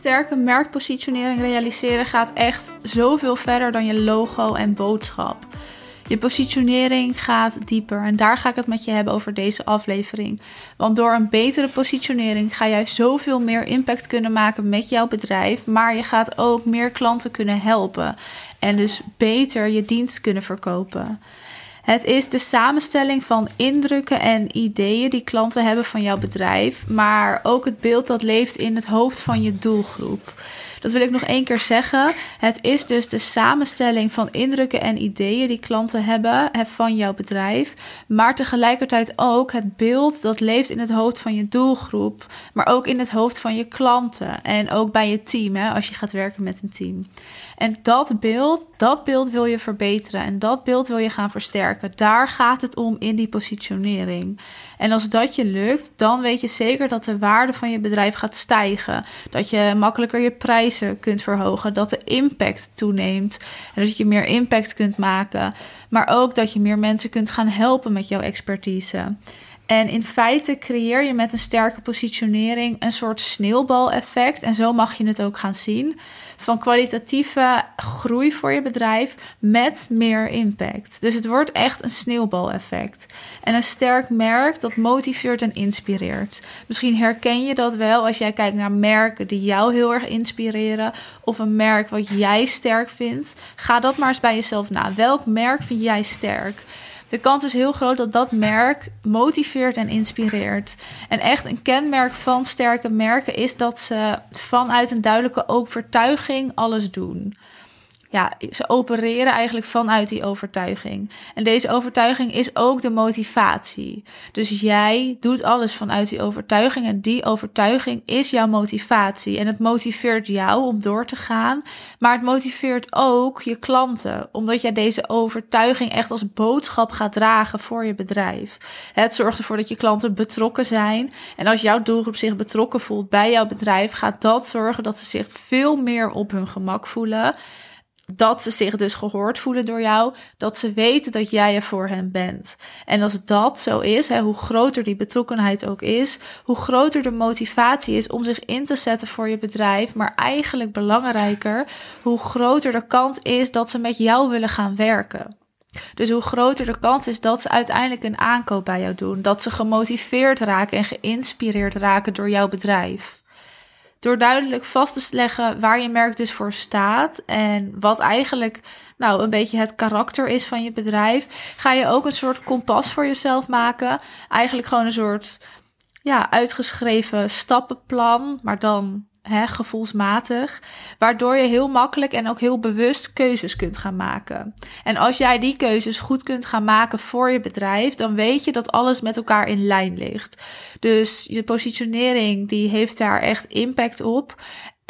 Sterke merkpositionering realiseren gaat echt zoveel verder dan je logo en boodschap. Je positionering gaat dieper en daar ga ik het met je hebben over deze aflevering. Want door een betere positionering ga jij zoveel meer impact kunnen maken met jouw bedrijf, maar je gaat ook meer klanten kunnen helpen en dus beter je dienst kunnen verkopen. Het is de samenstelling van indrukken en ideeën die klanten hebben van jouw bedrijf, maar ook het beeld dat leeft in het hoofd van je doelgroep. Dat wil ik nog één keer zeggen. Het is dus de samenstelling van indrukken en ideeën die klanten hebben van jouw bedrijf. Maar tegelijkertijd ook het beeld dat leeft in het hoofd van je doelgroep. Maar ook in het hoofd van je klanten. En ook bij je team, hè, als je gaat werken met een team. En dat beeld, dat beeld wil je verbeteren. En dat beeld wil je gaan versterken. Daar gaat het om in die positionering. En als dat je lukt, dan weet je zeker dat de waarde van je bedrijf gaat stijgen. Dat je makkelijker je prijzen kunt verhogen. Dat de impact toeneemt. En dat je meer impact kunt maken. Maar ook dat je meer mensen kunt gaan helpen met jouw expertise. En in feite creëer je met een sterke positionering een soort sneeuwbaleffect. En zo mag je het ook gaan zien van kwalitatieve groei voor je bedrijf met meer impact. Dus het wordt echt een sneeuwbaleffect. En een sterk merk dat motiveert en inspireert. Misschien herken je dat wel als jij kijkt naar merken die jou heel erg inspireren of een merk wat jij sterk vindt. Ga dat maar eens bij jezelf na. Welk merk vind jij sterk? De kans is heel groot dat dat merk motiveert en inspireert. En echt een kenmerk van sterke merken is dat ze vanuit een duidelijke overtuiging alles doen ja, ze opereren eigenlijk vanuit die overtuiging. En deze overtuiging is ook de motivatie. Dus jij doet alles vanuit die overtuiging en die overtuiging is jouw motivatie. En het motiveert jou om door te gaan, maar het motiveert ook je klanten, omdat jij deze overtuiging echt als boodschap gaat dragen voor je bedrijf. Het zorgt ervoor dat je klanten betrokken zijn. En als jouw doelgroep zich betrokken voelt bij jouw bedrijf, gaat dat zorgen dat ze zich veel meer op hun gemak voelen dat ze zich dus gehoord voelen door jou, dat ze weten dat jij er voor hen bent. En als dat zo is, hè, hoe groter die betrokkenheid ook is, hoe groter de motivatie is om zich in te zetten voor je bedrijf, maar eigenlijk belangrijker, hoe groter de kans is dat ze met jou willen gaan werken. Dus hoe groter de kans is dat ze uiteindelijk een aankoop bij jou doen, dat ze gemotiveerd raken en geïnspireerd raken door jouw bedrijf. Door duidelijk vast te leggen waar je merk dus voor staat en wat eigenlijk nou een beetje het karakter is van je bedrijf, ga je ook een soort kompas voor jezelf maken. Eigenlijk gewoon een soort ja, uitgeschreven stappenplan, maar dan hè, gevoelsmatig, waardoor je heel makkelijk en ook heel bewust keuzes kunt gaan maken. En als jij die keuzes goed kunt gaan maken voor je bedrijf, dan weet je dat alles met elkaar in lijn ligt. Dus je positionering die heeft daar echt impact op.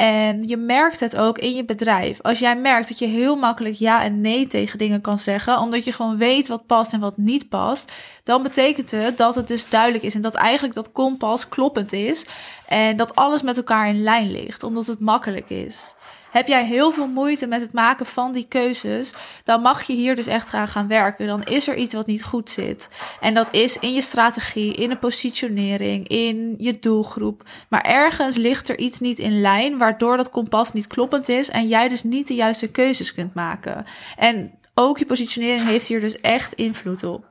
En je merkt het ook in je bedrijf. Als jij merkt dat je heel makkelijk ja en nee tegen dingen kan zeggen, omdat je gewoon weet wat past en wat niet past, dan betekent het dat het dus duidelijk is en dat eigenlijk dat kompas kloppend is en dat alles met elkaar in lijn ligt, omdat het makkelijk is. Heb jij heel veel moeite met het maken van die keuzes, dan mag je hier dus echt gaan gaan werken. Dan is er iets wat niet goed zit. En dat is in je strategie, in de positionering, in je doelgroep. Maar ergens ligt er iets niet in lijn, waardoor dat kompas niet kloppend is en jij dus niet de juiste keuzes kunt maken. En ook je positionering heeft hier dus echt invloed op.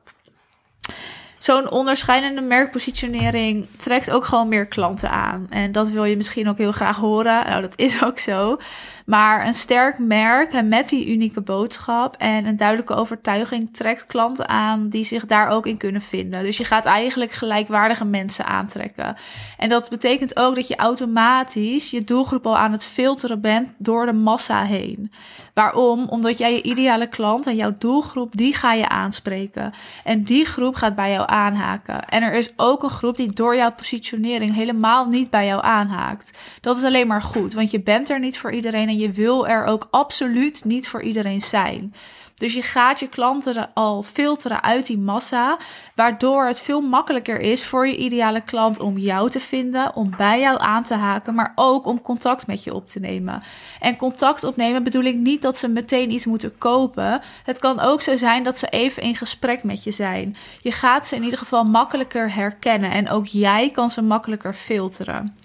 Zo'n onderscheidende merkpositionering trekt ook gewoon meer klanten aan. En dat wil je misschien ook heel graag horen. Nou, dat is ook zo. Maar een sterk merk met die unieke boodschap en een duidelijke overtuiging trekt klanten aan die zich daar ook in kunnen vinden. Dus je gaat eigenlijk gelijkwaardige mensen aantrekken. En dat betekent ook dat je automatisch je doelgroep al aan het filteren bent door de massa heen. Waarom? Omdat jij je ideale klant en jouw doelgroep, die ga je aanspreken. En die groep gaat bij jou aanhaken. En er is ook een groep die door jouw positionering helemaal niet bij jou aanhaakt. Dat is alleen maar goed, want je bent er niet voor iedereen en je wil er ook absoluut niet voor iedereen zijn. Dus je gaat je klanten al filteren uit die massa, waardoor het veel makkelijker is voor je ideale klant om jou te vinden, om bij jou aan te haken, maar ook om contact met je op te nemen. En contact opnemen bedoel ik niet dat ze meteen iets moeten kopen. Het kan ook zo zijn dat ze even in gesprek met je zijn. Je gaat ze in ieder geval makkelijker herkennen en ook jij kan ze makkelijker filteren.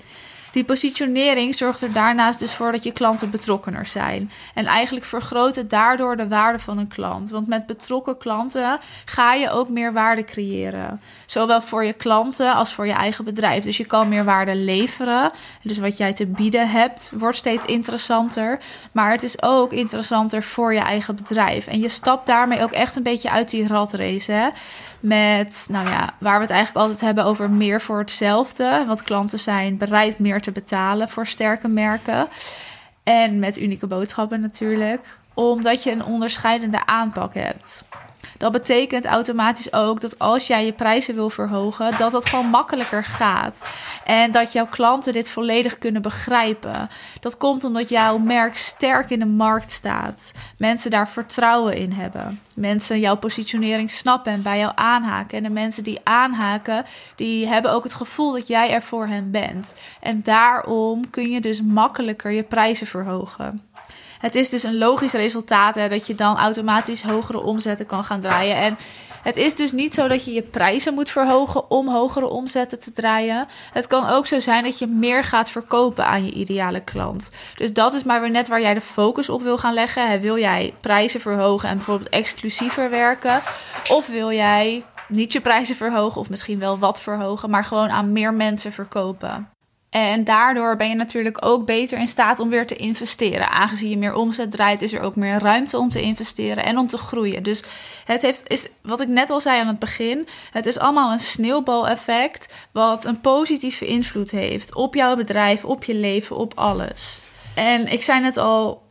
Die positionering zorgt er daarnaast dus voor dat je klanten betrokkener zijn. En eigenlijk vergroot het daardoor de waarde van een klant. Want met betrokken klanten ga je ook meer waarde creëren. Zowel voor je klanten als voor je eigen bedrijf. Dus je kan meer waarde leveren. Dus wat jij te bieden hebt, wordt steeds interessanter. Maar het is ook interessanter voor je eigen bedrijf. En je stapt daarmee ook echt een beetje uit die ratrace. Hè? Met, nou ja, waar we het eigenlijk altijd hebben over meer voor hetzelfde. Want klanten zijn bereid meer te betalen voor sterke merken. En met unieke boodschappen natuurlijk. Omdat je een onderscheidende aanpak hebt. Dat betekent automatisch ook dat als jij je prijzen wil verhogen, dat dat gewoon makkelijker gaat. En dat jouw klanten dit volledig kunnen begrijpen. Dat komt omdat jouw merk sterk in de markt staat. Mensen daar vertrouwen in hebben. Mensen jouw positionering snappen en bij jou aanhaken. En de mensen die aanhaken, die hebben ook het gevoel dat jij er voor hen bent. En daarom kun je dus makkelijker je prijzen verhogen. Het is dus een logisch resultaat hè, dat je dan automatisch hogere omzetten kan gaan draaien. En het is dus niet zo dat je je prijzen moet verhogen om hogere omzetten te draaien. Het kan ook zo zijn dat je meer gaat verkopen aan je ideale klant. Dus dat is maar weer net waar jij de focus op wil gaan leggen. Wil jij prijzen verhogen en bijvoorbeeld exclusiever werken? Of wil jij niet je prijzen verhogen of misschien wel wat verhogen, maar gewoon aan meer mensen verkopen? En daardoor ben je natuurlijk ook beter in staat om weer te investeren. Aangezien je meer omzet draait, is er ook meer ruimte om te investeren en om te groeien. Dus het heeft, is wat ik net al zei aan het begin: het is allemaal een sneeuwbaleffect. Wat een positieve invloed heeft op jouw bedrijf, op je leven, op alles. En ik zei net al,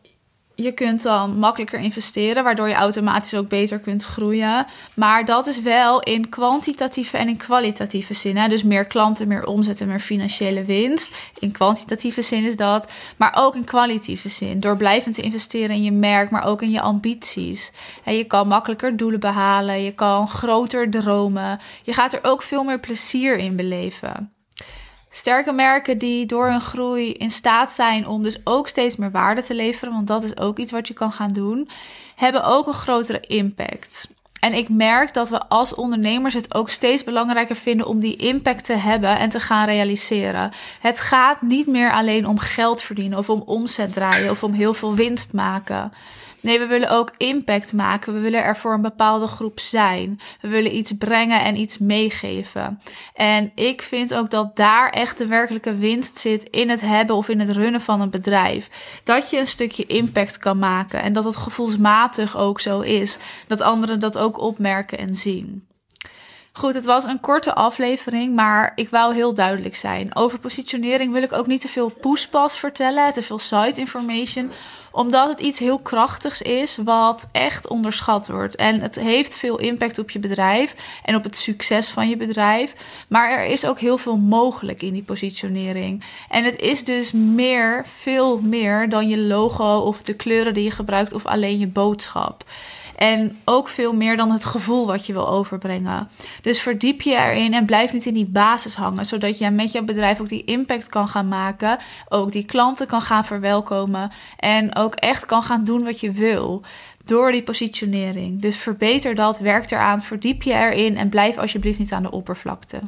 je kunt dan makkelijker investeren, waardoor je automatisch ook beter kunt groeien. Maar dat is wel in kwantitatieve en in kwalitatieve zin. Hè? Dus meer klanten, meer omzet en meer financiële winst. In kwantitatieve zin is dat. Maar ook in kwalitatieve zin. Door blijvend te investeren in je merk, maar ook in je ambities. En je kan makkelijker doelen behalen. Je kan groter dromen. Je gaat er ook veel meer plezier in beleven. Sterke merken die door hun groei in staat zijn om dus ook steeds meer waarde te leveren, want dat is ook iets wat je kan gaan doen, hebben ook een grotere impact. En ik merk dat we als ondernemers het ook steeds belangrijker vinden om die impact te hebben en te gaan realiseren. Het gaat niet meer alleen om geld verdienen of om omzet draaien of om heel veel winst maken. Nee, we willen ook impact maken. We willen er voor een bepaalde groep zijn. We willen iets brengen en iets meegeven. En ik vind ook dat daar echt de werkelijke winst zit in het hebben of in het runnen van een bedrijf. Dat je een stukje impact kan maken en dat het gevoelsmatig ook zo is. Dat anderen dat ook opmerken en zien. Goed, het was een korte aflevering, maar ik wou heel duidelijk zijn. Over positionering wil ik ook niet te veel pushpas vertellen, te veel site information, omdat het iets heel krachtigs is wat echt onderschat wordt. En het heeft veel impact op je bedrijf en op het succes van je bedrijf. Maar er is ook heel veel mogelijk in die positionering. En het is dus meer, veel meer dan je logo of de kleuren die je gebruikt of alleen je boodschap. En ook veel meer dan het gevoel wat je wil overbrengen. Dus verdiep je erin en blijf niet in die basis hangen. Zodat je met jouw bedrijf ook die impact kan gaan maken. Ook die klanten kan gaan verwelkomen. En ook echt kan gaan doen wat je wil door die positionering. Dus verbeter dat, werk eraan, verdiep je erin en blijf alsjeblieft niet aan de oppervlakte.